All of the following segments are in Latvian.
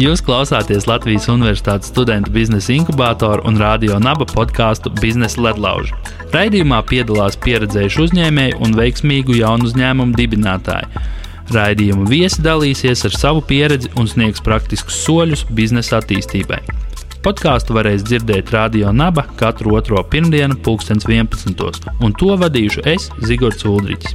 Jūs klausāties Latvijas Universitātes studentu biznesa inkubātoru un radio naba podkāstu Biznesa ledlauži. Raidījumā piedalās pieredzējuši uzņēmēji un veiksmīgu jaunu uzņēmumu dibinātāji. Raidījuma viesi dalīsies ar savu pieredzi un sniegs praktiskus soļus biznesa attīstībai. Podkāstu varēs dzirdēt Radio Naba katru otro pirmdienu, 2011. un to vadīšu es, Zigorts Ulrichs.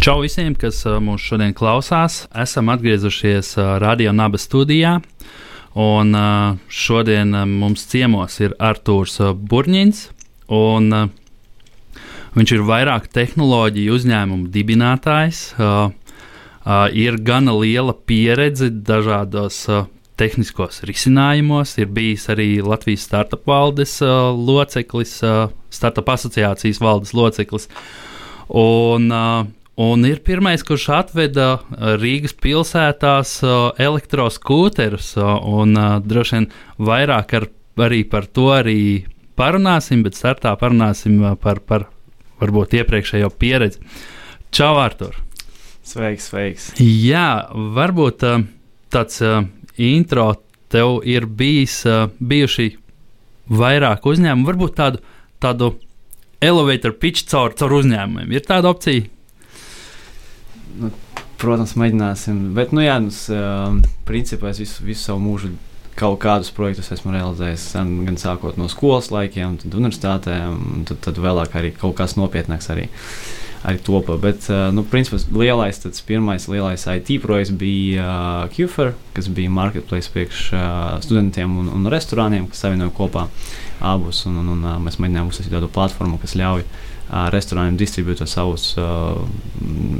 Čau visiem, kas mūs šodien klausās. Esam atgriezušies Radio Naba studijā. Un šodien mums ciemos ir Artūrs Burņins. Un, viņš ir vairāk tehnoloģiju uzņēmumu dibinātājs. Ir gana liela pieredze dažādos tehniskos risinājumos. Ir bijis arī Latvijas startup valdes loceklis, startup asociācijas valdes loceklis. Un, uh, Un ir pirmais, kurš atveda uh, Rīgas pilsētās uh, elektroskūterus, uh, un droši vien vairāk ar, arī par to arī parunāsim, bet startā parunāsim par, par varbūt iepriekšējo pieredzi. Čau, Artur! Sveiks, sveiks! Jā, varbūt tāds intro tev ir bijis, bijuši vairāk uzņēmumu, varbūt tādu, tādu elevator pitch caur, caur uzņēmumiem. Ir tāda opcija? Nu, protams, mēģināsim. Bet, nu, jā, nu, uh, principā es visu, visu savu mūžu kaut kādus projektus esmu realizējis. Gan sākot no skolas laikiem, tad universitātē, un tad, tad vēlāk arī kaut kas nopietnāks. Arī. Arī topa. Bet, uh, nu, principā, lielais, tāds pirmais lielais IT projekts bija uh, QFR, kas bija marketplace priekš uh, studentiem un, un restorāniem, kas savienoja kopā abus. Un, un, un, mēs mēģinājām uzsākt tādu platformu, kas ļauj uh, restorāniem distribuēt savus uh,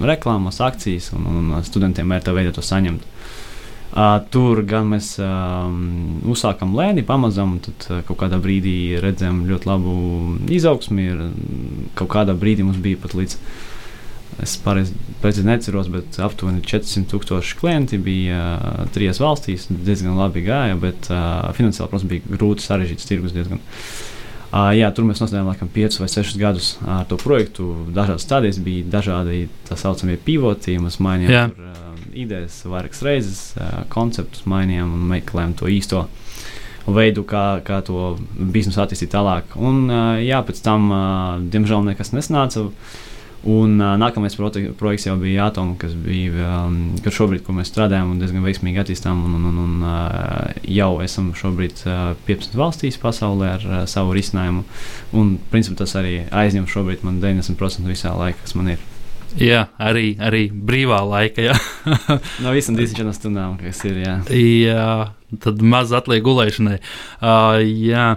reklāmas, akcijas, un, un studentiem vērtā veidā to saņemt. Uh, tur gan mēs uh, uzsākam lēni, pamazām, tad uh, kaut kādā brīdī redzam ļoti labu izaugsmu. Ir, kaut kādā brīdī mums bija pat līdz, es pareizi neceros, bet aptuveni 400 tūkstoši klienti bija uh, trijās valstīs. diezgan labi gāja, bet uh, finansiāli, protams, bija grūti sarežģīts tirgus diezgan. Uh, Uh, jā, tur mēs nostājām laikam 5 vai 6 gadus ar to projektu. Dažādas stadijas bija dažādi tā saucamie pivoti. Mēs mainījām tur, uh, idejas vairākas reizes, uh, konceptus mainījām un meklējām to īsto veidu, kā, kā to biznesu attīstīt tālāk. Un, uh, jā, pēc tam, uh, diemžēl, nekas nesanāca. Uh, Un uh, nākamais projekts jau bija Atom, kas bija um, kas šobrīd, kur mēs strādājam un diezgan veiksmīgi attīstām. Un, un, un, un uh, jau esam šobrīd uh, 15 valstīs pasaulē ar uh, savu risinājumu. Un principā tas arī aizņem šobrīd man 90% visā laika, kas man ir. Jā, arī, arī brīvā laika. no visām 24 stundām, kas ir. Jā, jā tad maz atliek gulēšanai. Uh, jā,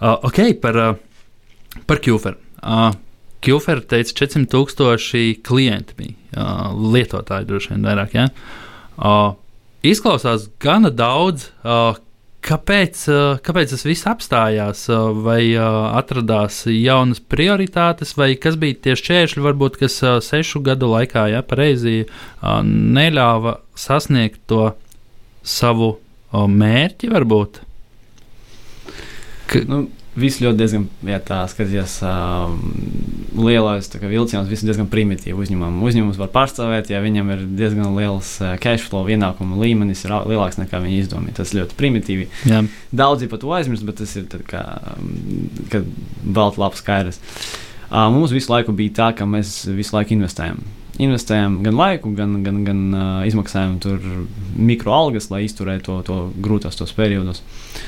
uh, ok, par, uh, par Kjūferu. Uh, Kilfera teica, 400 tūkstoši klienti bija. Uh, lietotāji droši vien vairāk. Ja? Uh, izklausās gana daudz. Uh, kāpēc, kāpēc tas viss apstājās? Vai atradās jaunas prioritātes, vai kas bija tie šķēršļi, varbūt, kas sešu gadu laikā, ja pareizi, neļāva sasniegt to savu mērķi, varbūt? Ka, nu, Viss ļoti diezgan, ja tā skatījās, uh, lielais vilciens, viss diezgan primitīvi uzņēmumam. Uzņēmums var pārstāvēt, ja viņam ir diezgan liels uh, cash flow, ienākuma līmenis ir lielāks nekā viņa izdevumi. Tas ļoti primitīvi. Jā. Daudzi pat to aizmirst, bet tas ir tad, kā, kad balta lapa skaidrs. Uh, mums visu laiku bija tā, ka mēs visu laiku investējam. Investējam gan laiku, gan, gan, gan uh, izmaksājam mikro algas, lai izturētu to, to grūtos tos periodus. Uh,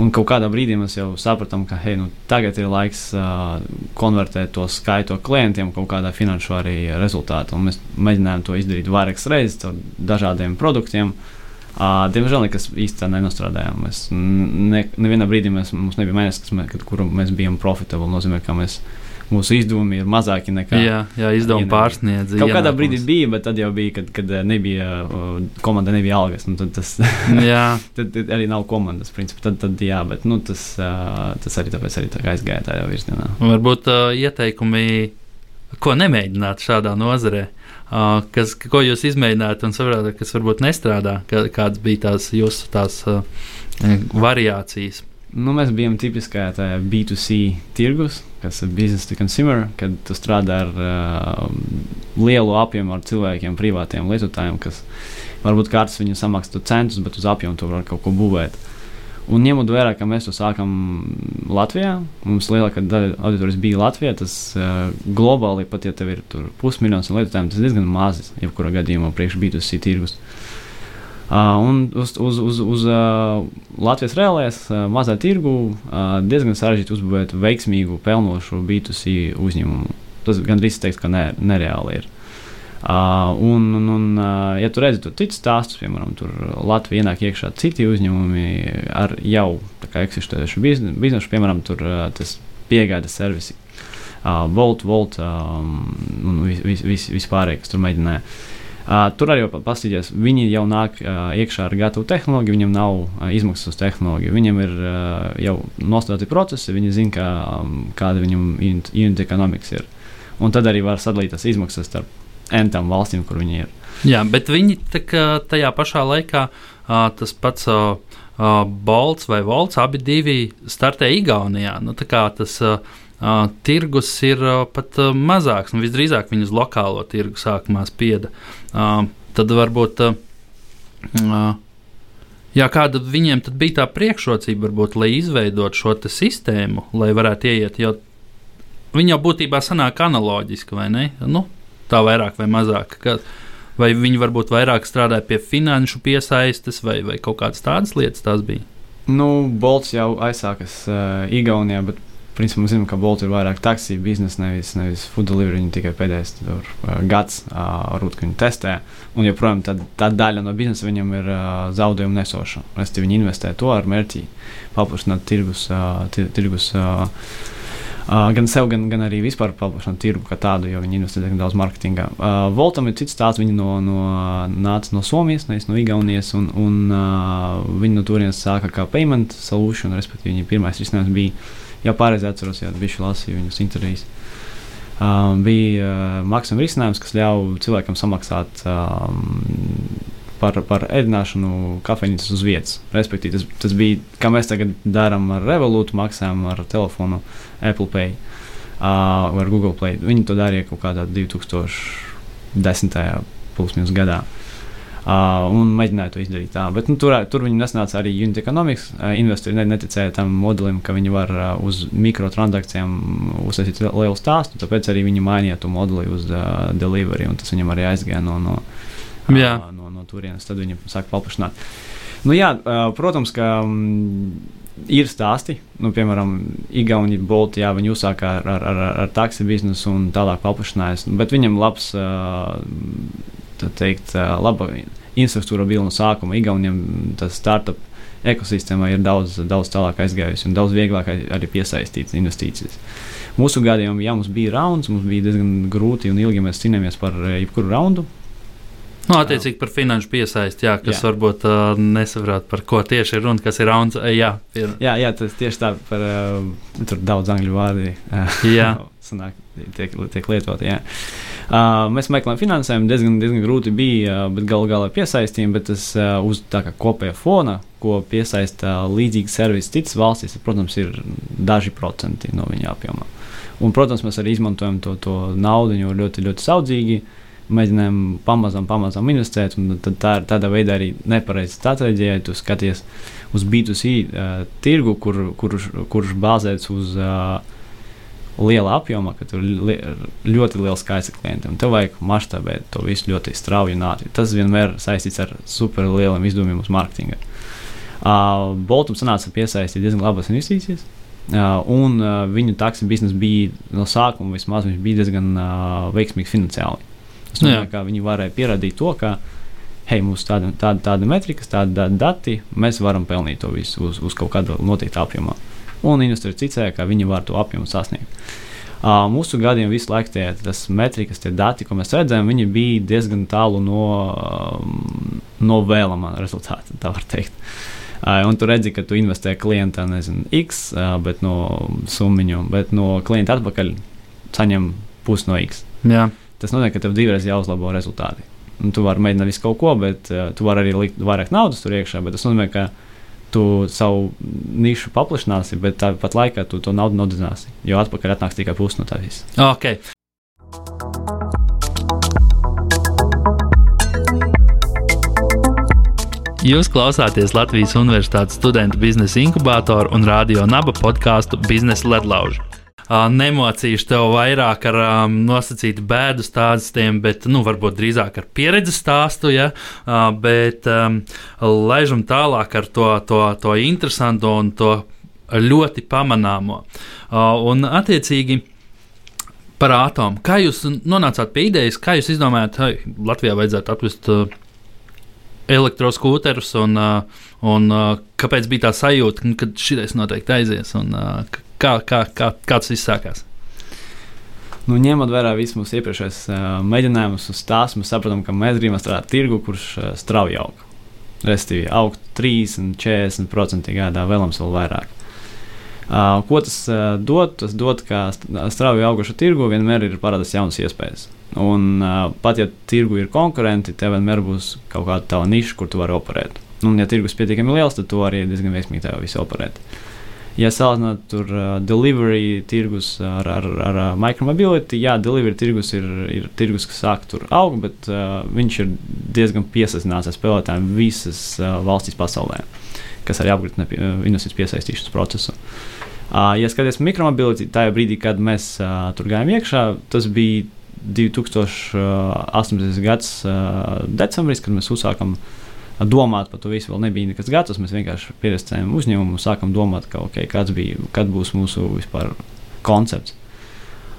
Un kaut kādā brīdī mēs jau sapratām, ka hey, nu, tagad ir laiks uh, konvertēt to skaitu klientiem kaut kādā finanšu arī rezultātā. Mēs mēģinājām to izdarīt vairākas reizes ar dažādiem produktiem. Uh, diemžēl nekas īsti nenostrādājām. Mēs ne, nevienā brīdī mēs, mums nebija mēnesis, kuru mēs bijām profitabli. Tas nozīmē, ka mēs mūsu izdevumi ir mazāki nekā. Jā, jā izdevumi pārsniedz. Kaut kādā brīdī bija, bet tad jau bija, kad, kad eh, nebija komanda, nebija algas. Tad, tas, tad, arī nav komandas. Principā. Tad, tad, jā, bet nu, tas, tas arī tāpēc arī tā aizgāja tādā virzienā. Varbūt uh, ieteikumi ko nemēģināt šādā nozarē? Uh, kas, ko jūs izmēģinājāt un saprotat, kas varbūt nestrādā? Kā, kādas bija tās jūsu tās, uh, variācijas? Nu, mēs bijām tipiskā B2C tirgus, kas ir business to consumer, kad tu strādā ar uh, lielu apjomu ar cilvēkiem, privātiem lietotājiem, kas varbūt kārtas viņu samaksā centus, bet uz apjomu tu vari kaut ko būvēt. Un ņemot vērā, ka mēs to sākam Latvijā, mums lielākā daļa auditorijas bija Latvijā, tas uh, globāli pat, ja tev ir pusmiljons lietotājiem, tas ir diezgan maz, jebkurā gadījumā priekš B2C tirgus. Uh, un uz, uz, uz, uz Latvijas reālajās mazā tirgu diezgan sarežģīti uzbūvēt veiksmīgu, pelnošu B2C uzņēmumu. Tas gandrīz teiks, ka ne, nereāli ir. Uh, un, un, un uh, ja tu redzi tur citus stāstus, piemēram, tur Latvijā ienāk iekšā citi uzņēmumi ar jau eksistējušu biznesu, biznesu, piemēram, tur uh, tas piegādes servisi, uh, Volt, Volt um, un vis, vis, vis, vispārējais, kas tur mēģināja. Uh, tur arī paskatīties, viņi jau nāk uh, iekšā ar gatavu tehnoloģiju, viņiem nav uh, izmaksas uz tehnoloģiju. Viņiem ir uh, jau nostādīti procesi, viņi zina, kā, um, kāda viņam unit ekonomikas ir. Un tad arī var sadalīt tās izmaksas starp entām valstīm, kur viņi ir. Jā, bet viņi tajā pašā laikā uh, tas pats. Uh, Uh, Bolts vai Volts abi startē Igaunijā. Nu, tas uh, uh, tirgus ir uh, pat uh, mazāks, un visdrīzāk viņi uz lokālo tirgu sākumā spieda. Uh, tad varbūt. Jā, kāda viņiem bija tā priekšrocība, varbūt, lai izveidotu šo sistēmu, lai varētu ieiet, jo viņi jau būtībā sanāk analoģiski, vai ne? Nu, tā vairāk vai mazāk. Ka, vai viņi varbūt vairāk strādāja pie finanšu piesaistes vai, vai kaut kādas tādas lietas tās bija? Nu, Bolts jau aizsākas uh, Igaunijā, bet principā mēs zinām, ka Bolt ir vairāk taksiju biznesa, nevis, nevis food delivery. Viņi tikai pēdējais tur, uh, gads uh, varbūt viņi testē. Un joprojām tā, tā daļa no biznesa viņam ir uh, zaudējumu nesoša. Resti viņi investē to ar mērķi paplašināt tirgus. Uh, tirgus uh, Uh, gan sev, gan, gan arī vispār paplašināt tirgu kā tādu, jo viņi investē diezgan daudz mārketingā. Uh, Voltam ir cits stāsts. Viņi no, no, nāca no Somijas, nevis no Igaunijas, un, un uh, viņi no turienes sāka kā payment solution, respektīvi, viņa pirmais risinājums bija, jau pareizi atceros, ja bijuši lasīju viņus intervijas. Uh, bija uh, maksājuma risinājums, kas ļauj cilvēkam samaksāt um, par, par ēdināšanu kafejnīcas uz vietas. Respektīvi, tas, tas bija, kā mēs tagad darām ar Revolūtu, maksājam ar telefonu Apple Pay uh, vai Google Play. Viņi to darīja kaut kādā 2010. pusminus gadā. Uh, un mēģināja to izdarīt tā. Bet nu, tur, tur viņi nesnāca arī unit economics. Uh, investori neticēja tam modelim, ka viņi var uh, uz mikrotransakcijām uzsākt lielu stāstu. Tāpēc arī viņi mainīja to modeli uz uh, delivery, un tas viņam arī aizgāja no, no, uh, no no turienes, tad viņi sāk paplašināt. Nu, jā, protams, ka mm, ir stāsti, nu, piemēram, Igaunija, Bolti, jā, viņi uzsāka ar, ar, ar, ar taksi biznesu un tālāk paplašinājās, bet viņam labs, tā teikt, laba infrastruktūra bija no sākuma. Igauniem tas startup ekosistēmā ir daudz, daudz tālāk aizgājusi un daudz vieglāk arī piesaistīt investīcijas. Mūsu gadījumā, ja mums bija rauns, mums bija diezgan grūti un ilgi mēs cīnījāmies par jebkuru raundu. Nu, attiecīgi par finanšu piesaisti, jā, kas jā. varbūt uh, nesaprot, par ko tieši ir runa, kas ir rauns. Jā, ir. jā, jā, tas tieši tā par uh, tur daudz angļu vārdu. jā. Sanāk, tiek, tiek lietoti. Jā. Uh, mēs meklējām finansējumu, diezgan, diezgan grūti bija, uh, bet galu galā piesaistījām. Bet tas uh, uz tā kā kopējā fona, ko piesaista līdzīgi servisi citas valstīs, protams, ir daži procenti no viņa apjoma. Un, protams, mēs arī izmantojam to, to naudu ļoti, ļoti saudzīgi. Mēģinājām pamazām, pamazām investēt. Tad tā ir tādā veidā arī nepareiza stratēģija. Ja tu skaties uz B2C uh, tirgu, kur, kurš, kurš bāzēts uz uh, liela apjoma, ka tur li ļoti liels skaits klientu. Tev vajag maštabēt to visu ļoti strauji un ātri. Tas vienmēr saistīts ar superlieliem izdevumiem uz mārketinga. Uh, Boltam sanāca piesaistīt diezgan labas investīcijas. Uh, un uh, viņu taksi biznesa bija no sākuma vismaz diezgan uh, veiksmīgs finansiāli. Es domāju, ka viņi varēja pierādīt to, ka hei, mums tāda, tāda, tāda metrika, tāda dati, mēs varam pelnīt to visu uz, uz kaut kāda noteikta apjomā. Uh, Un investori ticēja, ka viņi var to apjomu sasniegt. Uh, mūsu gadījumā visu laiku tie metrikas, tie dati, ko mēs redzējām, viņi bija diezgan tālu no, um, no vēlamā rezultāta, tā var teikt. Uh, un tu redzi, ka tu investē klientā, nezinu, X, uh, bet no summiņu, bet no klienta atpakaļ saņem pusi no X. Jā. Tas nozīmē, ka tev divreiz jāuzlabo rezultāti. Un tu vari mēģināt visu kaut ko, bet uh, tu vari arī likt vairāk naudas tur iekšā. Tas nozīmē, ka tu savu nišu paplašināsi, bet tāpat laikā tu to naudu nodedzināsi. Jo atpakaļ atnāks tikai pusi no tā visa. Okay. Jūs klausāties Latvijas Universitātes studentu biznesa inkubatoru un radio naba podkāstu Biznesa ledlaužu. Nemocīšu tev vairāk ar um, nosacītu bēdu stāstiem, bet nu, varbūt drīzāk ar pieredzes stāstu. Ja? Uh, bet um, laižam tālāk ar to, to, to interesanto un to ļoti pamanāmo. Uh, un, attiecīgi, par atomu. Kā jūs nonācāt pie idejas, kā jūs izdomājāt, ka Latvijā vajadzētu atvest uh, elektroskūterus, un, un kāpēc bija tā sajūta, ka šis noteikti aizies, un kā, kā, kā, kā tas viss sākās? Nu, ņemot vērā visus mūsu iepriekšējos uh, mēģinājumus uz tās, mēs saprotam, ka mēs gribam strādāt tirgu, kurš uh, strauji aug. Restīvi augt 30, 40% gadā, vēlams vēl vairāk. Uh, ko tas uh, dod? Tas dod, ka strauji augušu tirgu vienmēr ir parādās jaunas iespējas. Un, uh, pat ja tirgu ir konkurenti, tev vienmēr būs kaut kāda tava niša, kur tu vari operēt. Un, ja tirgus ir pietiekami liels, tad tu arī diezgan veiksmīgi tev visu operēt. Ja salīdzinām tur uh, delivery tirgus ar, ar, ar uh, micromobility, jā, delivery tirgus ir, ir tirgus, kas sāk tur augt, bet uh, viņš ir diezgan piesazināts ar spēlētājiem visas uh, valstīs pasaulē, kas arī apgrūtina uh, investīciju piesaistīšanas procesu. Uh, ja skaties mikromobility, tajā brīdī, kad mēs uh, tur gājām iekšā, tas bija 2018. gada decembris, kad mēs uzsākām domāt par to visu, vēl nebija nekas gatavs. Mēs vienkārši pieredzējām uzņēmumu un sākām domāt, ka, okay, kāds bija, kad būs mūsu vispār koncepts.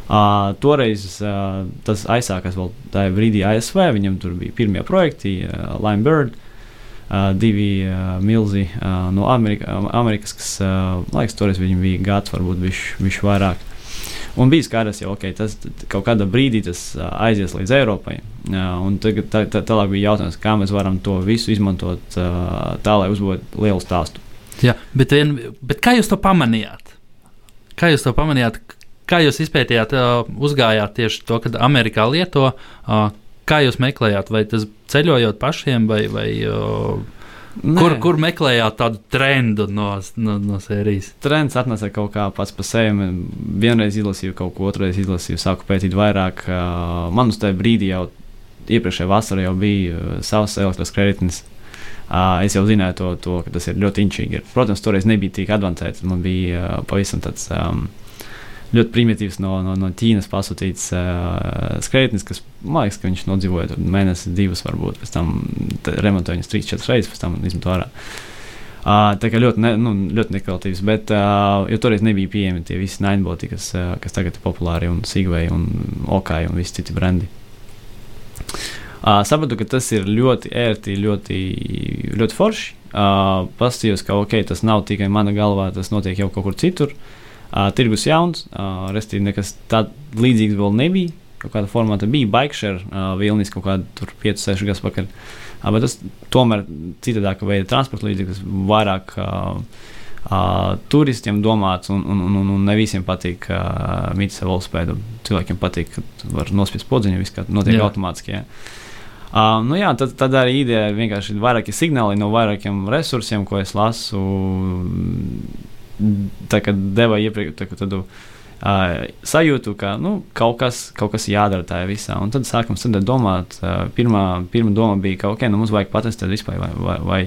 Uh, toreiz uh, tas aizsākās vēl tajā brīdī ASV. Viņam tur bija pirmie projekti, uh, Lime Bird, uh, divi uh, milzi uh, no Amerika, Amerikas, kas, uh, liekas, toreiz viņam bija gads, varbūt viņš vairāk. Un bija skaidrs, ka okay, tas kaut kādā brīdī tas aizies līdz Eiropai. Un tagad tā, tā, tālāk bija jautājums, kā mēs varam to visu izmantot tā, lai uzbūvētu lielu stāstu. Jā, bet, vien, bet kā jūs to pamanījāt? Kā jūs to pamanījāt? Kā jūs izpētījāt, uzgājāt tieši to, kad Amerikā lieto? Kā jūs meklējāt, vai tas ceļojot pašiem, vai, vai Nē. Kur, kur meklējāt tādu trendu no, no, no sērijas? Trends atnesa kaut kā pats par sevi. Vienreiz izlasīju kaut ko, otrreiz izlasīju, sāku pētīt vairāk. Man uz tajā brīdī jau iepriekšējā vasarā jau bija savs elektroskreditnis. Es jau zināju to, to, ka tas ir ļoti inčīgi. Protams, toreiz nebija tik avansēts. Man bija pavisam tāds. Um, ļoti primitīvs no, no, no Ķīnas pasūtīts uh, skrejtnis, kas man liekas, ka viņš nodzīvoja mēnesi, divas varbūt, pēc tam remontēja viņas trīs, četras reizes, pēc tam izmanto ārā. Uh, tā kā ļoti, ne, nu, ļoti nekvalitatīvs, bet uh, jo toreiz nebija pieejami tie visi nainboti, kas, uh, kas tagad ir populāri, un Sigvei, un Okai, un visi citi brendi. Uh, sapratu, ka tas ir ļoti ērti, ļoti, ļoti forši. Uh, Pastījos, ka okay, tas nav tikai mana galvā, tas notiek jau kaut kur citur. Uh, Uh, tirgus jauns, uh, restīvi nekas tāds līdzīgs vēl nebija. Kaut kāda formāta bija Bikeshare, uh, Vilnis kaut kādā 5-6 gadus pakaļ. Uh, bet tas tomēr citādāka veida transporta līdzeklis, vairāk uh, uh, turistiem domāts, un, un, un, un ne visiem patīk uh, mītnes velospēdu. Cilvēkiem patīk, ka var nospiest podziņu, viss kā notiek jā. automātiski. Jā. Uh, nu jā, tad, tad arī ideja ir vienkārši vairāki signāli no vairākiem resursiem, ko es lasu deva iepriekš tādu uh, sajūtu, ka nu, kaut, kas, kaut kas jādara tajā visā. Un tad sākam domāt, uh, pirmā, pirmā doma bija, ka okay, nu, mums vajag patestēt vispār, vai, vai, vai,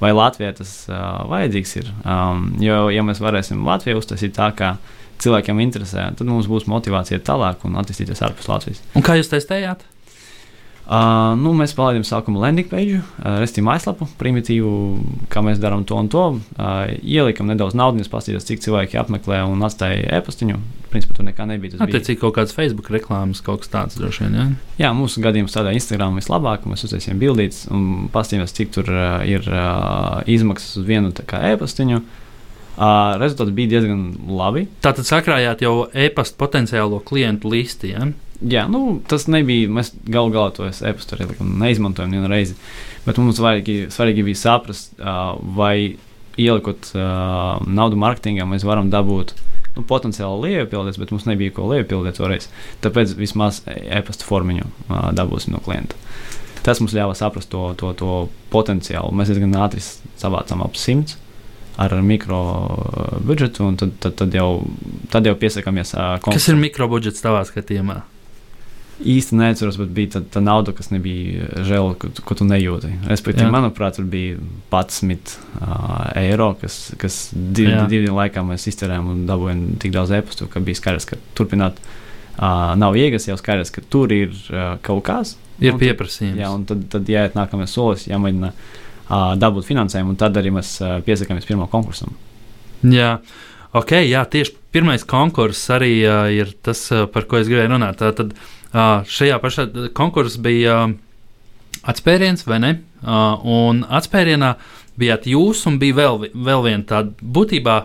vai Latvijā tas uh, vajadzīgs ir. Um, jo, ja mēs varēsim Latviju uztaisīt tā, kā cilvēkiem interesē, tad mums būs motivācija tālāk un attīstīties ārpus Latvijas. Un kā jūs testējāt? Uh, nu, mēs palaidām sākuma landing page, uh, restīm aizlapu, primitīvu, kā mēs darām to un to. Uh, ielikam nedaudz naudas, paskatījās, cik cilvēki apmeklē un atstāja e-pastiņu. Principā tur nekā nebija. Tas bija kaut kāds Facebook reklāmas, kaut kas tāds droši vien. Ja? Jā, mūsu gadījumā tādā Instagram vislabāk. Mēs uztaisījām bildītas un paskatījāmies, cik tur uh, ir uh, izmaksas uz vienu e-pastiņu. Uh, rezultāts bija diezgan labi. Tātad sakrājāt jau e-pasta potenciālo klientu listi. Ja? Jā, nu, tas nebija. Mēs galu galā to e-pastu arī neizmantojam vienu reizi. Bet mums svarīgi, svarīgi bija saprast, uh, vai ielikot uh, naudu mārketingā, mēs varam dabūt nu, potenciāli liepildīts, bet mums nebija ko liepildīt toreiz. Tāpēc vismaz e-pasta formiņu uh, dabūsim no klienta. Tas mums ļāva saprast to, to, to potenciālu. Mēs diezgan ātri savācām ap simts ar mikro budžetu, un tad, tad, tad, jau, tad jau piesakāmies. Uh, Kas ir mikro budžets tavā skatījumā? Īsti neatceros, bet bija tā, tā nauda, kas nebija žēl, ko, ko tu nejūti. Respektīvi, manuprāt, tur bija 11 uh, eiro, kas, kas div, divu laikā mēs izterējām un dabūjām tik daudz e-pastu, ka bija skaidrs, ka turpināt uh, nav iegas, jau skaidrs, ka tur ir uh, kaut kas. Ir pieprasījums. Jā, un tad, tad jāiet nākamais solis, jāmēģina uh, dabūt finansējumu, un tad arī mēs uh, piesakāmies pirmā konkursam. Jā. Ok, jā, tieši pirmais konkurss arī uh, ir tas, uh, par ko es gribēju runāt. Tā, tad, uh, Šajā pašā konkursā bija atspēriens, vai ne? Un atspērienā bijāt jūs un bija vēl, vēl viena tāda būtībā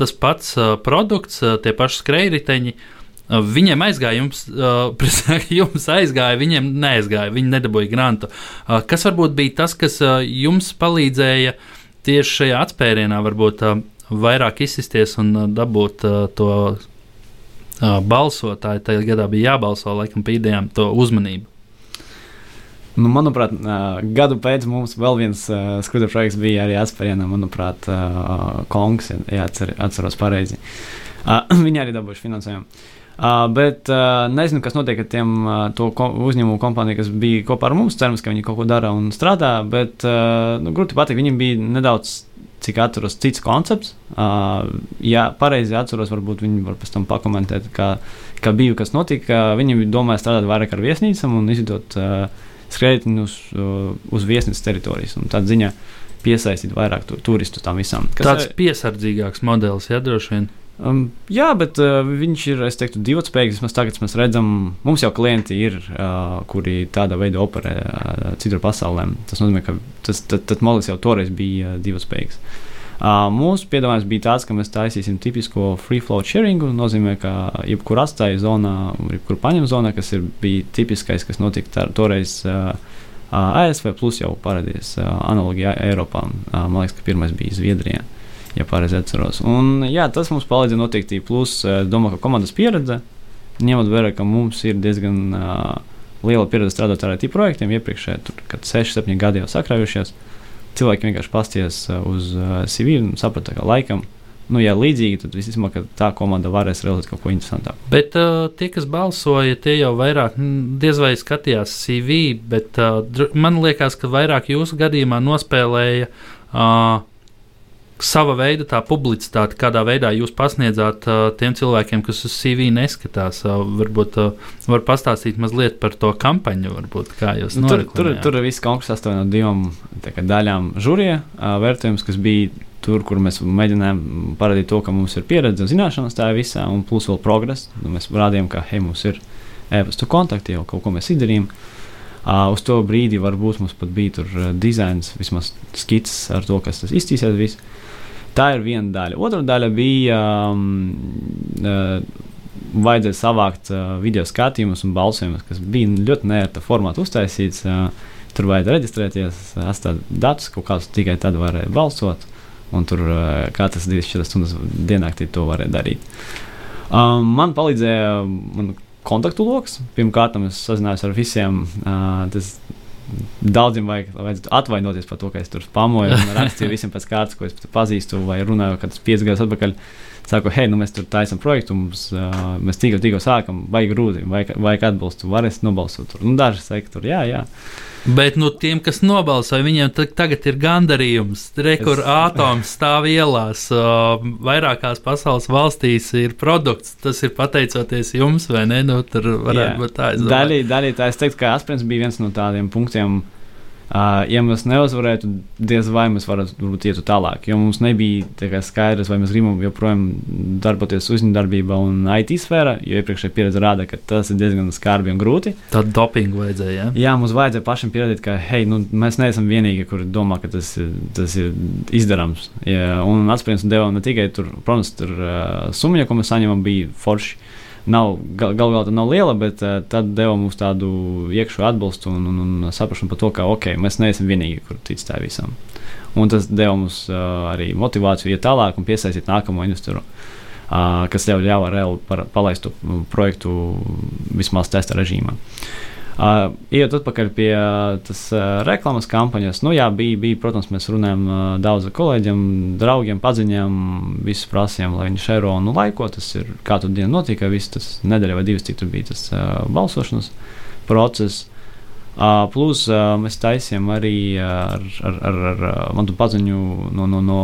tas pats produkts, tie paši skrejriteņi. Viņiem aizgāja, jums, jums aizgāja, viņiem neaizgāja, viņi nedabūja grantu. Kas varbūt bija tas, kas jums palīdzēja tieši šajā atspērienā, varbūt vairāk izsisties un dabūt to balsotāji tajā gadā bija jābalso, laikam, pie idejām to uzmanību. Nu, manuprāt, gadu pēc mums vēl viens uh, skudra projekts bija arī atspērienā, manuprāt, uh, Kongs, ja atcer, atceros pareizi. Uh, viņi arī dabūjuši finansējumu. Uh, bet uh, nezinu, kas notiek ar tiem uh, ko, uzņēmumu kompāniju, kas bija kopā ar mums. Cerams, ka viņi kaut ko dara un strādā, bet uh, nu, grūti pateikt, viņiem bija nedaudz cik atceros, cits koncepts. Uh, ja pareizi atceros, varbūt viņi var pēc tam pakomentēt, kā, kā bija, kas notika. Viņi domāja strādāt vairāk ar viesnīcām un izdot uh, skrējienu uz, uh, uz viesnīcas teritorijas. Tādā ziņā piesaistīt vairāk tu, turistu tam visam. Tāds ir piesardzīgāks modelis, ja droši vien. Um, jā, bet uh, viņš ir, es teiktu, divspējīgs. Vismaz tagad mēs redzam, mums jau klienti ir, uh, kuri tādā veidā operē uh, citur pasaulē. Tas nozīmē, ka tas tad, tad modelis jau toreiz bija uh, divspējīgs. Uh, mūsu piedāvājums bija tāds, ka mēs taisīsim tipisko free flow sharingu. Tas nozīmē, ka jebkurā atstāja zonā, jebkurā paņem zonā, kas ir, bija tipiskais, kas notika toreiz. Uh, ASV plus jau parādījās uh, analoģija Eiropā. Uh, man liekas, ka pirmais bija Zviedrijā. Uh, ja pareizi atceros. Un, jā, tas mums palīdz noteikti. Plus, es domāju, ka komandas pieredze, ņemot vērā, ka mums ir diezgan uh, liela pieredze strādāt ar IT projektiem, iepriekšējā, tur, kad 6, 7 gadi jau sakrājušies, cilvēki vienkārši pasties uz uh, CV un saprata, ka laikam. Nu, ja līdzīgi, tad visticamāk, tā komanda varēs realizēt kaut ko interesantāku. Bet uh, tie, kas balsoja, tie jau vairāk diez vai skatījās CV, bet uh, man liekas, ka vairāk jūsu gadījumā nospēlēja uh, sava veida tā publicitāte, kādā veidā jūs pasniedzāt uh, tiem cilvēkiem, kas uz CV neskatās. Uh, varbūt uh, var pastāstīt mazliet par to kampaņu, varbūt, kā jūs nu, tur, tur, tur viss konkurss sastāv no divām daļām. Žūrija vērtējums, kas bija tur, kur mēs mēģinājām parādīt to, ka mums ir pieredze un zināšanas tajā visā, un plus vēl progress. Nu, mēs rādījām, ka hei, mums ir e-pasta kontakti, jau kaut ko mēs izdarījām. Uh, uz to brīdi varbūt mums pat bija tur dizains, vismaz skices ar to, kas tas iztīsies. Viss. Tā ir viena daļa. Otra daļa bija um, uh, vajadzēja savākt uh, video skatījumus un balsojumus, kas bija ļoti neērta formāta uztaisīts. Uh, tur vajadzēja reģistrēties, atstāt datus, kaut kādus tikai tad varēja balsot. Un tur uh, katras 24 stundas dienā to varēja darīt. Um, man palīdzēja man kontaktu lokus. Pirmkārt, es sazinājos ar visiem. Uh, tas Daudziem vajag, vajag atvainoties par to, ka es tur spamoju un rakstīju visiem pēc kārtas, ko es pazīstu, vai runāju, kad tas piecus gadus atpakaļ. Saku, hei, nu mēs tur taisām projektu, mums, uh, mēs tikko, tikko sākam, vajag grūti, vajag, vajag atbalstu, varēs nobalsot tur. Nu, daži saka, tur jā, jā. Bet nu, tiem, kas nobalsoja, viņiem tagad ir gandarījums. Rekur es... atoms stāv ielās. Uh, vairākās pasaules valstīs ir produkts. Tas ir pateicoties jums, vai ne? Nu, tur varētu Jā. būt tā. Daļai tā es teiktu, ka Asprins bija viens no tādiem punktiem. Uh, Uh, ja mēs neuzvarētu, diez vai mēs varētu iet tālāk. Jo mums nebija skaidrs, vai mēs gribam joprojām darboties uzņēmējdarbībā un IT sfērā, jo iepriekšējā pieredze rāda, ka tas ir diezgan skarbi un grūti. Tādu dopingu vajadzēja. Ja? Jā, mums vajadzēja pašam pierādīt, ka hei, nu, mēs neesam vienīgie, kuri domā, ka tas, tas ir izdarāms. Ja, un atspējams deva ne tikai tur, protams, tur uh, summa, ko mēs saņemam, bija forši nav gal, gal galā nav liela, bet uh, tad deva mums tādu iekšā atbalstu un, un, un saprāšanu par to, ka ok, mēs neesam vienīgi, kur tic tā visam. Un tas deva mums uh, arī motivāciju iet tālāk un piesaistīt nākamo investoru. uh, kas ļauj reāli palaist projektu vismaz testa režīmā. Uh, Iet atpakaļ pie uh, tas uh, reklāmas kampaņas. Nu, jā, bija, bija, protams, mēs runājam uh, daudz ar kolēģiem, draugiem, paziņām, visus prasījām, lai viņi šēro un nu, laiko. Tas ir katru dienu notika, viss tas nedēļa vai divas, cik tur bija tas uh, balsošanas process. Uh, plus uh, mēs taisījām arī ar, ar, ar, ar manu paziņu no, no, no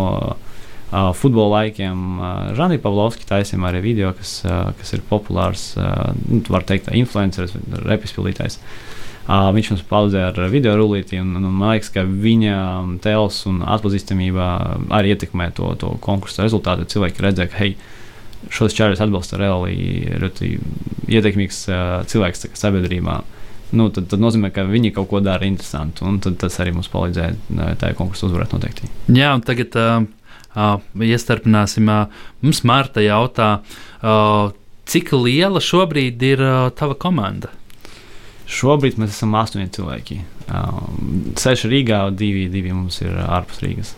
uh, futbola laikiem. Uh, Žanī Pavlovski taisījām arī video, kas, uh, kas ir populārs, uh, nu, var teikt, influenceris, repispildītājs. Uh, viņš mums palīdzēja ar video rullīti, un, un man liekas, ka viņa tēls un atpazīstamība arī ietekmē to, to konkursu rezultātu. Cilvēki redzēja, ka, hei, šos čārus atbalsta reāli ļoti ietekmīgs uh, cilvēks sabiedrībā. Nu, tad, tad nozīmē, ka viņi kaut ko dara interesantu, un tas arī mums palīdzēja tajā konkursā uzvarēt noteikti. Jā, un tagad Uh, iestarpināsim. Mums Marta jautā, cik liela šobrīd ir tava komanda? Šobrīd mēs esam astoņi cilvēki. Seši Rīgā, divi, divi mums ir ārpus Rīgas,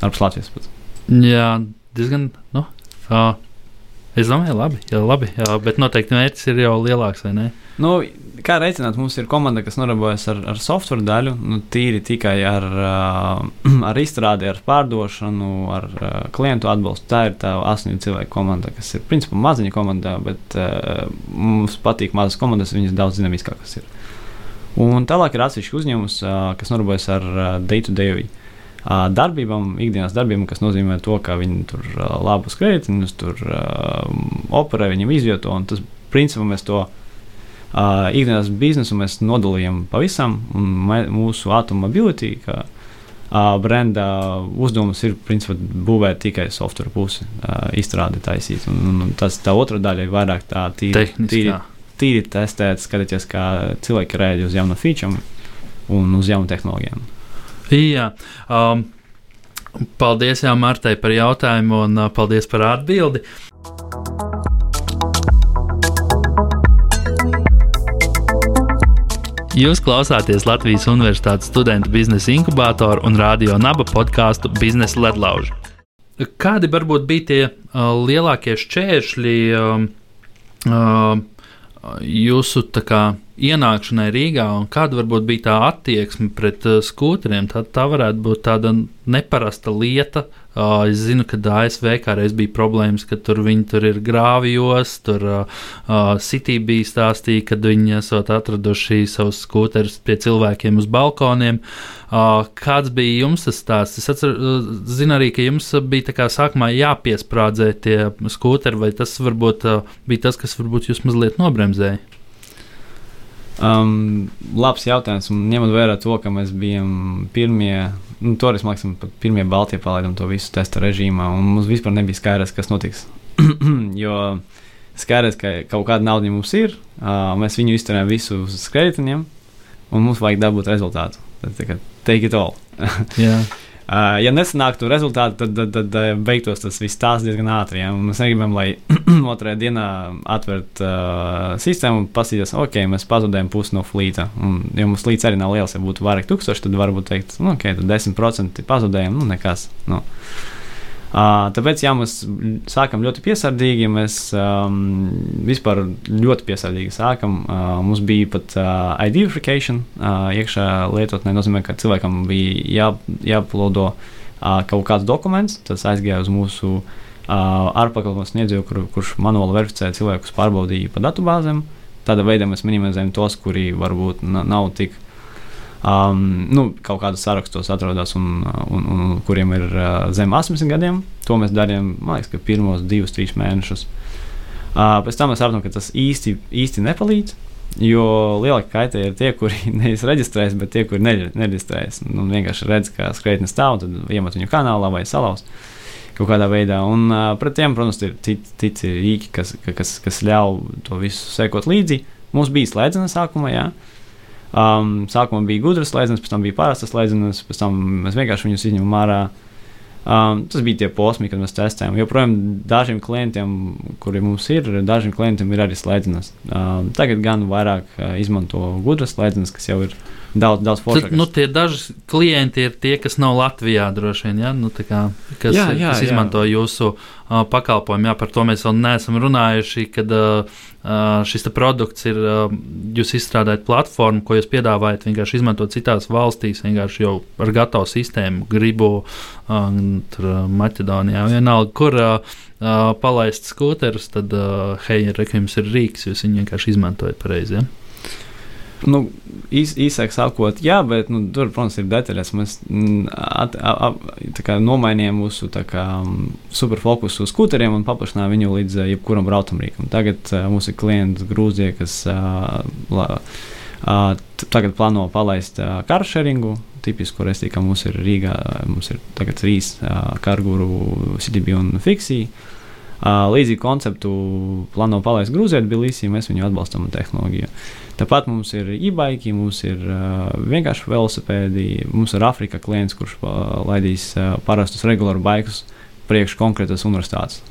ārpus Latvijas. Pat. Jā, diezgan. Nu, uh, es domāju, labi, jā, labi jā, bet noteikti mērķis ir jau lielāks, vai ne? Nu, kā reicināt, mums ir komanda, kas nodarbojas ar, ar software daļu, nu, tīri tikai ar, ar izstrādi, ar pārdošanu, ar klientu atbalstu. Tā ir tā astoņu cilvēku komanda, kas ir principā maziņa komanda, bet uh, mums patīk mazas komandas, viņas daudz dinamiskākas ir. Un tālāk ir atsevišķi uzņēmums, uh, kas nodarbojas ar day-to-day. Uh, darbībām, ikdienas darbībām, kas nozīmē to, ka viņi tur labus kredītus, tur uh, operē, viņiem izvieto, un tas principā mēs to uh, Uh, ikdienas biznesu mēs nodalījām pavisam, un mūsu automobility, kā uh, brenda uzdevums ir principā būvēt tikai software pusi, uh, izstrādi taisīt. Un, un, un tas tā otra daļa ir vairāk tā tīri, tīri, tīri testēt, skatīties, kā cilvēki rēģē uz jaunu feature un uz jaunu tehnoloģiju. Jā. Um, paldies, Jā, Martai, par jautājumu un uh, paldies par atbildi. Jūs klausāties Latvijas Universitātes studentu biznesa inkubātoru un radio naba podkāstu Biznesa ledlauži. Kādi varbūt bija tie uh, lielākie šķēršļi uh, uh, jūsu kā, ienākšanai Rīgā, un kāda varbūt bija tā attieksme pret uh, skūteriem? Tā, tā varētu būt tāda neparasta lieta, Uh, es zinu, ka ASV kādreiz bija problēmas, ka tur viņi tur ir grāvjos, tur uh, City bija stāstīja, ka viņi esat atraduši savus skūterus pie cilvēkiem uz balkoniem. Uh, kāds bija jums tas stāsts? Es atceru, zinu arī, ka jums bija tā kā sākumā jāpiesprādzē tie skūteri, vai tas varbūt uh, bija tas, kas varbūt jūs mazliet nobremzēja? Um, labs jautājums. Ņemot vērā to, ka mēs bijām pirmie, nu, toreiz, man liekas, pirmie Baltijā palaidām to visu testa režīmā, un mums vispār nebija skaidrs, kas notiks. jo skaidrs, ka kaut kāda nauda mums ir, uh, mēs viņu izturējām visu uz kredītiem, un mums vajag dabūt rezultātu. Tad, tā kā take it all. yeah. Uh, ja nesanāktu rezultāti, tad, tad, tad, tad beigtos tas viss tās diezgan ātri. Ja? Mēs negribam, lai otrajā dienā atvērtu uh, sistēmu un paskatīties, ok, mēs pazudējam pusi no flīta. Un, ja mums flīts arī nav liels, ja būtu vairāk tūkstoši, tad varbūt teikt, nu, ok, tad 10% pazudējam, nu, nekas. Nu. Tāpēc, ja mēs sākam ļoti piesardzīgi, mēs um, vispār ļoti piesardzīgi sākam. Uh, mums bija pat uh, ID verification uh, iekšā lietotnē. nozīmē, ka cilvēkam bija jā, jāplodo uh, kaut kāds dokuments, tas aizgāja uz mūsu uh, ārpakalpojumu sniedzēju, kur, kurš manuāli verificēja cilvēkus, pārbaudīja pa datubāzēm. Tādā veidā mēs minimizējam tos, kuri varbūt nav tik um, nu, kaut kādos sarakstos atrodas un, un, un kuriem ir uh, zem 80 gadiem. To mēs darījām, man liekas, pirmos divus, trīs mēnešus. Uh, pēc tam mēs saprotam, ka tas īsti, īsti nepalīdz. Jo lielākie kaitēji ir tie, kuri nevis reģistrējas, bet tie, kuri nereģistrējas. Nu, vienkārši redz, ka skraitne stāv, tad iemet viņu kanālā vai salauz kaut kādā veidā. Un uh, pret tiem, protams, ir citi, citi rīki, kas, kas, kas ļauj to visu sekot līdzi. Mums bija slēdzena sākumā, jā. Uh, Um, sākumā bija gudras slēdzenes, pēc tam bija parastas slēdzenes, pēc tam mēs vienkārši viņus izņemam ārā. Um, tas bija tie posmi, kad mēs testējām. Joprojām dažiem klientiem, kuri mums ir, dažiem klientiem ir arī slēdzenes. Um, tagad gan vairāk uh, izmanto gudras slēdzenes, kas jau ir daudz, daudz foršākas. Nu, tie daži klienti ir tie, kas nav Latvijā droši vien, ja? nu, kā, kas, jā, jā, kas izmanto jā. jūsu uh, pakalpojumu. Jā, par to mēs vēl neesam runājuši, kad uh, šis produkts ir, uh, jūs izstrādājat platformu, ko jūs piedāvājat vienkārši izmantot citās valstīs, vienkārši jau ar gatavu sistēmu, gribu uh, tur, Maķedonijā, vienalga, kur uh, palaist skūterus, tad, hei, jums ir rīks, jūs viņu vienkārši izmantojat pareizi. Ja? Nu, īs, īsāk sakot, jā, bet nu, tur, protams, ir detaļas. Mēs mm, at, at, at, nomainījām mūsu superfokusu uz skuteriem un paplašinājām viņu līdz uh, jebkuram braucamrīkam. Tagad uh, mums ir klienti Grūzija, kas uh, la, tagad plāno palaist karšeringu. Tipisku restīvu, kā mums ir Rīgā, mums ir tagad trīs karguru, CDB un Fixija. Uh, līdzīgu konceptu plāno palaist Grūzijā, Bilisī, mēs viņu atbalstam tehnoloģiju. Uh, Tāpat mums ir e-bike, mums ir uh, vienkārši velosipēdi, mums ir Afrika klients, kurš uh, laidīs uh, parastus regulārus baikus priekš konkrētas universitātes.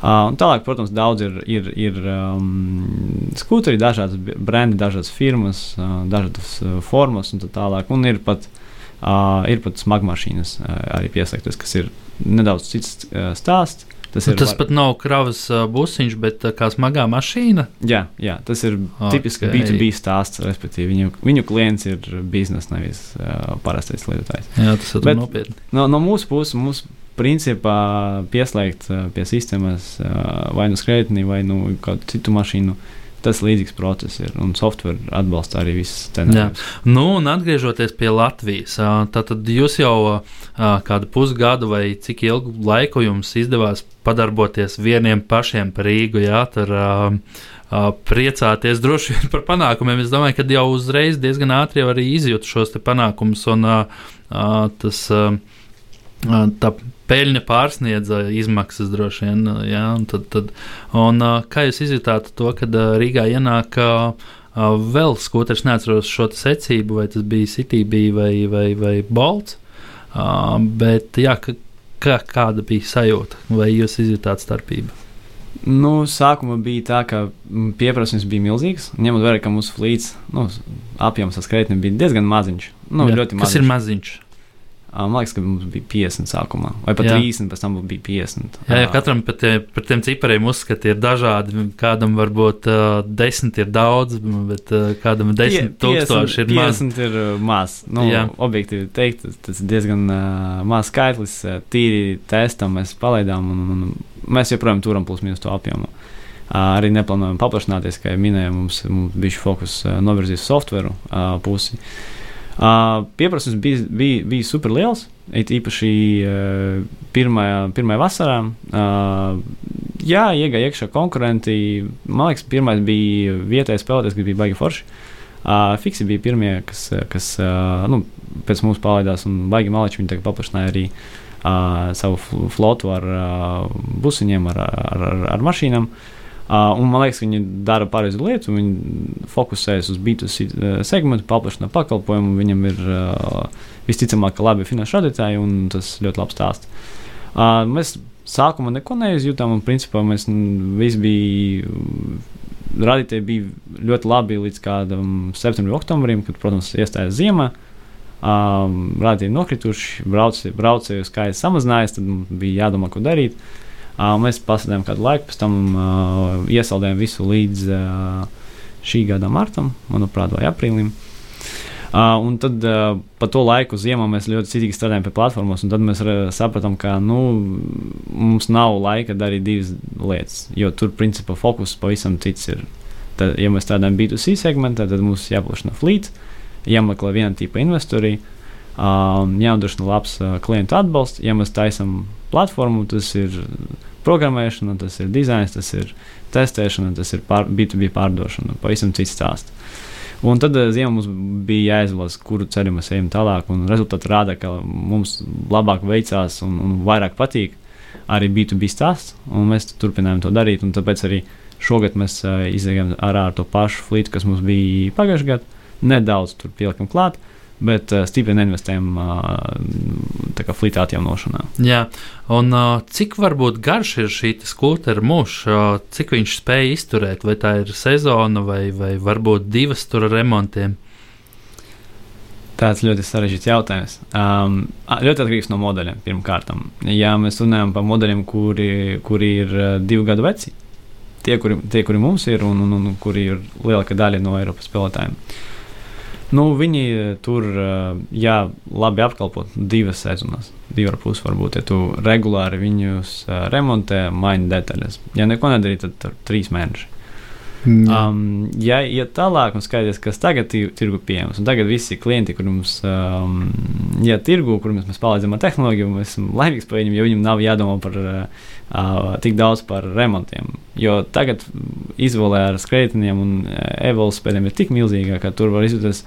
Uh, tālāk, protams, daudz ir, ir, ir um, skūteri, dažādas brendi, dažādas firmas, uh, dažādas uh, formas un tā tālāk. Un ir pat, uh, ir pat smagmašīnas uh, arī piesaistītas, kas ir nedaudz cits uh, stāsts. Tas, nu, tas var... pat nav kravas busiņš, bet kā smagā mašīna. Jā, jā tas ir okay. tipisks B2B stāsts. Respektīvi, viņu, viņu klients ir biznesa, nevis uh, parastais lietotājs. Jā, tas ir nopietni. No, no mūsu puses mums principā pieslēgt pie sistēmas vai nu skrējēju, vai nu kādu citu mašīnu. Uh, tas līdzīgs process ir. Un software atbalsta arī visas tendences. Nu, un atgriežoties pie Latvijas, tad jūs jau kādu pusgadu vai cik ilgu laiku jums izdevās padarboties vieniem pašiem par Rīgu. Jā, tur, priecāties droši vien par panākumiem. Es domāju, ka jau uzreiz diezgan ātri arī izjūtu šos panākumus, un tas tā peļņa pārsniedza izmaksas droši vien. Jā, un tad, tad, un, kā jūs izjutāt to, kad Rīgā ienāk vēl skūters, neatceros šo secību, vai tas bija CTB vai, vai, vai Bolts, bet jā, kā, kāda bija sajūta, vai jūs izjutāt starpību? Nu, sākumā bija tā, ka pieprasījums bija milzīgs. Ņemot vērā, ka mūsu flīts nu, apjoms saskrētni bija diezgan maziņš. Nu, Jā, kas maziņš. ir maziņš? Man liekas, ka mums bija 50 sākumā, vai pat jā. 30, pēc tam bija 50. Jā, jā katram par, tie, par tiem cipariem uzskati ir dažādi. Kādam varbūt uh, 10 ir daudz, bet uh, kādam 10 tūkstoši ir maz. 50 ir uh, maz. Nu, jā. objektīvi teikt, tas, ir diezgan uh, maz skaitlis. Uh, tīri testam mēs palaidām, un, un mēs joprojām turam plus mīnus to apjomu. Uh, arī neplānojam paplašināties, kā jau minēju, mums, mums bija šis fokus uh, novirzīt softveru uh, pusi. Uh, Uh, pieprasījums bija, bija, bija super liels. It īpaši uh, pirmajā, pirmajā vasarā. Uh, jā, iegāja iekšā konkurenti. Man liekas, pirmais bija vietējais spēlētājs, kas bija baigi forši. Uh, Fiksi bija pirmie, kas, kas uh, nu, pēc mums palaidās, un baigi maliči viņi paplašināja arī uh, savu flotu ar uh, busiņiem, ar, ar, ar, ar mašīnām. Uh, Uh, un man liekas, viņi dara pareizu lietu. Viņi fokusējas uz B2C segmentu, paplašina pakalpojumu. Viņam ir uh, visticamāk labi finanšu radītāji, un tas ļoti labi stāsta. Uh, mēs sākumā neko neizjūtām, un principā mēs visi bija. Radītāji bija ļoti labi līdz kādam septembrim, oktobrim, kad, protams, iestājās ziema. Um, Radītāji nokrituši, braucēju skaits samazinājies, tad bija jādomā, ko darīt. Uh, Uh, mēs pasēdējām kādu laiku, pēc tam uh, iesaldējām visu līdz uh, šī gada martam, manuprāt, vai aprīlim. Uh, un tad uh, pa to laiku ziemā mēs ļoti citīgi strādājām pie platformas, un tad mēs uh, sapratām, ka nu, mums nav laika darīt divas lietas, jo tur principā fokus pavisam cits ir. Tad, ja mēs strādājam B2C segmentā, tad mums jāpaplašina flīts, jāmeklē viena tipa investori, um, jānodrošina labs uh, klientu atbalsts. Ja mēs taisām platformu, tas ir programmēšana, tas ir dizains, tas ir testēšana, tas ir pār, B2B pārdošana. Pavisam cits stāsts. Un tad uh, ziemā mums bija jāizvēlas, kuru ceļu mēs ejam tālāk. Rezultāti rāda, ka mums labāk veicās un, un vairāk patīk arī B2B stāsts. Mēs turpinājām to darīt. Tāpēc arī šogad mēs uh, izējām ārā ar to pašu flītu, kas mums bija pagājušajā gadā. Nedaudz tur pielikam klāt. Uh, bet uh, stipri neinvestējam uh, flīta atjaunošanā. Jā, un uh, cik varbūt garš ir šī skūtera mūžs, uh, cik viņš spēj izturēt, vai tā ir sezona vai, vai varbūt divas tur remontiem? Tāds ļoti sarežģīts jautājums. Um, ļoti atkarīgs no modeļiem, pirmkārt. Ja mēs runājam par modeļiem, kuri, kuri ir uh, divu gadu veci, tie, kuri, tie, kuri mums ir un, un, un kuri ir lielākā daļa no Eiropas spēlētājiem, nu, viņi tur, uh, jā, labi apkalpot divas sezonas, divi ar pusi varbūt, ja tu regulāri viņus uh, remontē, maini detaļas. Ja neko nedarī, tad tur trīs mēneši. Um, ja iet tālāk un skaidrs, kas tagad ir tirgu pieejams, un tagad visi klienti, kur mums um, iet tirgu, kur mēs, palīdzam ar tehnoloģiju, mēs esam laimīgi par viņiem, jo viņiem nav jādomā par uh, tik daudz par remontiem. Jo tagad izvēlē ar skreitieniem un evolūcijas spēļiem ir tik milzīga, ka tur var izvēlēties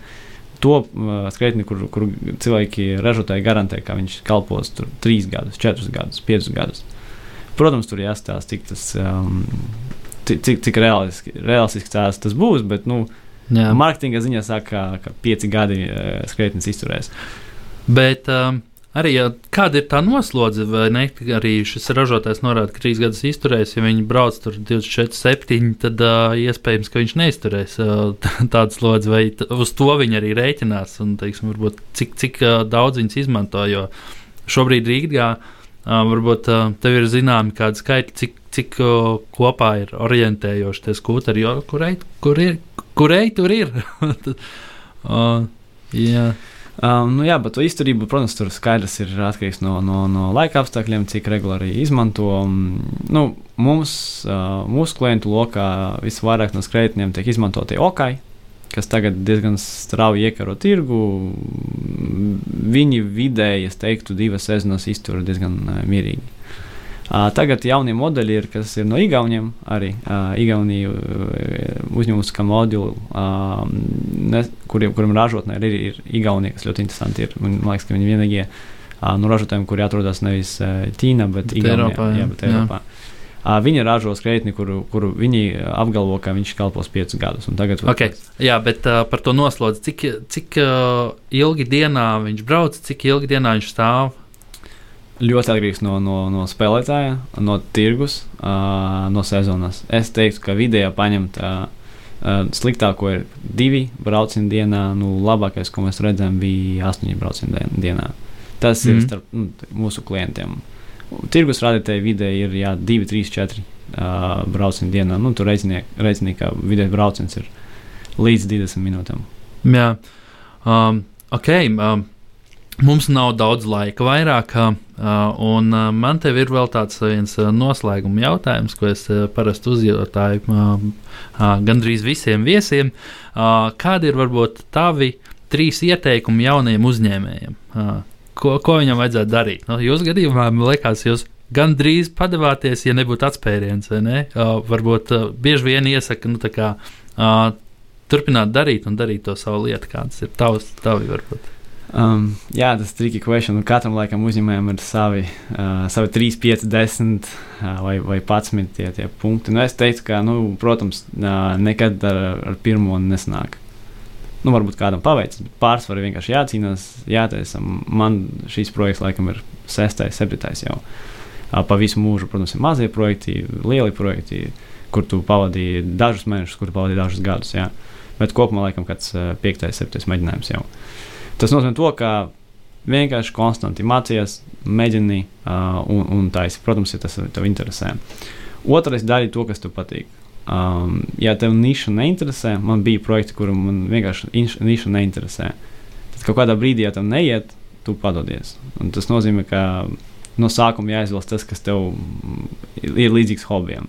to uh, skreitni, kur, kur cilvēki ražotāji garantē, ka viņš kalpos tur 3 gadus, 4 gadus, 5 gadus. Protams, tur jāstāsta, cik tas um, cik, cik realistiski, realistiski tās, tas būs. Bet, nu. Marketinga ziņā saka, ka pieci gadi uh, skreitnis izturēs. Bet um, arī ja, kāda ir tā noslodze, vai ne? Arī šis ražotājs norāda, ka trīs gadus izturēs. Ja viņi brauc tur 24, 7, tad uh, iespējams, ka viņš neizturēs uh, tādu slodzi, vai uz to viņi arī rēķinās. Un, teiksim, varbūt, cik, cik uh, daudz viņas izmanto. Jo šobrīd Rīgā uh, varbūt tev ir zināmi kādi skaitļi, cik cik kopā ir orientējoši tie skūteri, jo kurai kur ir, kurai tur ir. uh, jā. Um, nu jā, bet izturība, protams, tur skaidrs ir atkarīgs no, no, no laika apstākļiem, cik regulāri izmanto. Nu, mums, uh, mūsu klientu lokā visvairāk no skrejtņiem tiek izmantoti okai, kas tagad diezgan strauji iekaro tirgu. Viņi vidēji, es teiktu, divas sezonas iztur diezgan mierīgi. Tagad jaunie modeļi ir, kas ir no Igauniem, arī Igauniju uzņēmums, kā moduli, ne, kuriem, kuriem ražotnē ir, ir Igaunija, kas ļoti interesanti ir. Man liekas, ka viņi vienīgie no ražotājiem, kuri atrodas nevis Ķīnā, bet, bet Igaunijā. Eiropā, jā, jā, bet Eiropā. Jā. Viņi ražo skreitni, kuru, kuru viņi apgalvo, ka viņš kalpos piecus gadus. Tagad, okay. Jā, bet uh, par to noslodzi, cik, cik uh, ilgi dienā viņš brauc, cik ilgi dienā viņš stāv? ļoti atkarīgs no, no, no spēlētāja, no tirgus, uh, no sezonas. Es teiktu, ka vidējā paņemt uh, uh, sliktāko ir divi braucieni dienā, nu, labākais, ko mēs redzam, bija astoņi braucieni dienā. Tas mm. ir mhm. starp nu, mūsu klientiem. Tirgus rādītāji vidēji ir jā, 2, 3, 4 uh, braucieni dienā. Nu, tur reiķinieki, ka vidējais brauciens ir līdz 20 minūtēm. Jā, um, ok. Um, Mums nav daudz laika vairāk, un man te ir vēl tāds viens noslēguma jautājums, ko es parasti uzjautāju gandrīz visiem viesiem. Kādi ir varbūt tavi trīs ieteikumi jauniem uzņēmējiem? Ko, ko viņam vajadzētu darīt? Nu, jūs gadījumā, man liekas, jūs gandrīz padavāties, ja nebūtu atspēriens, ne? Uh, varbūt uh, bieži vien iesaka, nu, kā, uh, turpināt darīt un darīt to savu lietu, kādas ir tavs, tavi varbūt. Um, jā, tas ir tricky question. Katram laikam uzņēmējam ir savi, uh, savi 3, 5, 10 uh, vai, vai 11 tie, tie punkti. Nu, es teicu, ka, nu, protams, uh, nekad ar, ar pirmo nesanāk. Nu, varbūt kādam paveicis, bet pārsvarā vienkārši jācīnās, jātaisa. Man šīs projekts laikam ir 6, 7 jau. Pa visu mūžu, protams, ir mazie projekti, lieli projekti, kur tu pavadīji dažus mēnešus, kur pavadīji dažus gadus. Jā. Bet kopumā laikam kāds 5, 7 mēģinājums jau. Tas nozīmē, to, ka vienkārši konstanti mācīties, mēģini uh, un, un taisi. Protams, ja tas tev interesē. Otrais, dari to, kas tev patīk. Um, ja tev niša neinteresē, man bija projekti, kuriem man vienkārši niša neinteresē. Tad kaut kādā brīdī, ja tev neiet, tu padodies. Un tas nozīmē, ka no sākuma jāizvēlas tas, kas tev ir līdzīgs hobijam.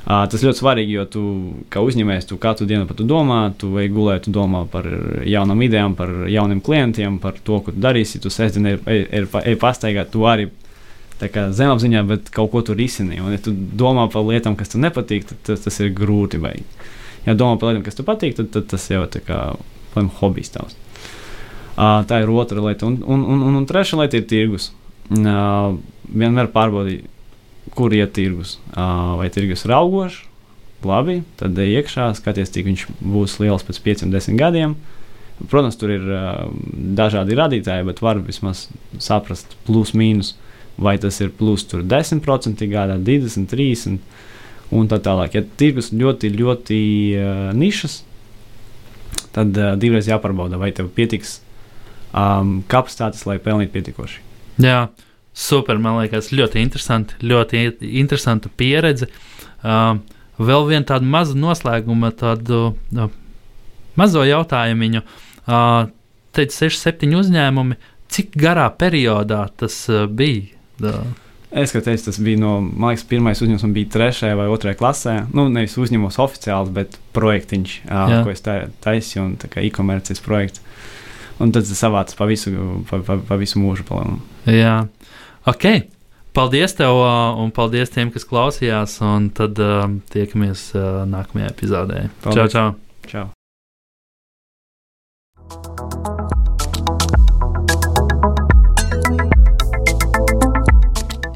Uh, tas ļoti svarīgi, jo tu kā uzņēmējs, tu katru dienu par to domā, tu ej gulēt, tu domā par jaunām idejām, par jauniem klientiem, par to, ko tu darīsi. Tu sēdi un ej pastaigāt, tu arī zemapziņā, bet kaut ko tur risini. Un, ja tu domā par lietām, kas tev nepatīk, tad tas, tas ir grūti. Vai. Ja domā par lietām, kas tev patīk, tad, tad tas jau ir kā hobijs tavs. Uh, tā ir otra lieta. Un, un, un, un, un trešā lieta ir tirgus. Uh, vienmēr pārbaudīt kur iet tirgus. Vai tirgus ir augošs, labi, tad iekšā skaties, cik viņš būs liels pēc 5, 10 gadiem. Protams, tur ir uh, dažādi rādītāji, bet var vismaz saprast, plus mīnus, vai tas ir plus 10% gadā, 20, 30 un tā tālāk. Ja tirgus ļoti, ļoti uh, nišas, tad uh, divreiz jāpārbauda, vai tev pietiks um, kapacitātes, lai pelnītu pietiekoši. Jā, super. Man liekas, ļoti interesanti. Ļoti interesanta pieredze. Uh, vēl viena tāda maza noslēguma, tādu uh, mazo jautājumu. Uh, teica, 6, 7 uzņēmumi. Cik garā periodā tas uh, bija? Uh, Es teicu, tas bija no, man liekas, pirmais uzņēmums bija trešajā vai otrajā klasē. Nu, nevis uzņēmums oficiāls, bet projektiņš, Jā. ko es taisīju, un tā kā e-komercijas projekts. Un tad tas savācis pa visu, pa, pa, pa visu mūžu. Palēmu. Jā, ok. Paldies tev, un paldies tiem, kas klausījās. Un tad uh, tiekamies uh, nākamajā epizodē. Paldies. Čau, čau! čau.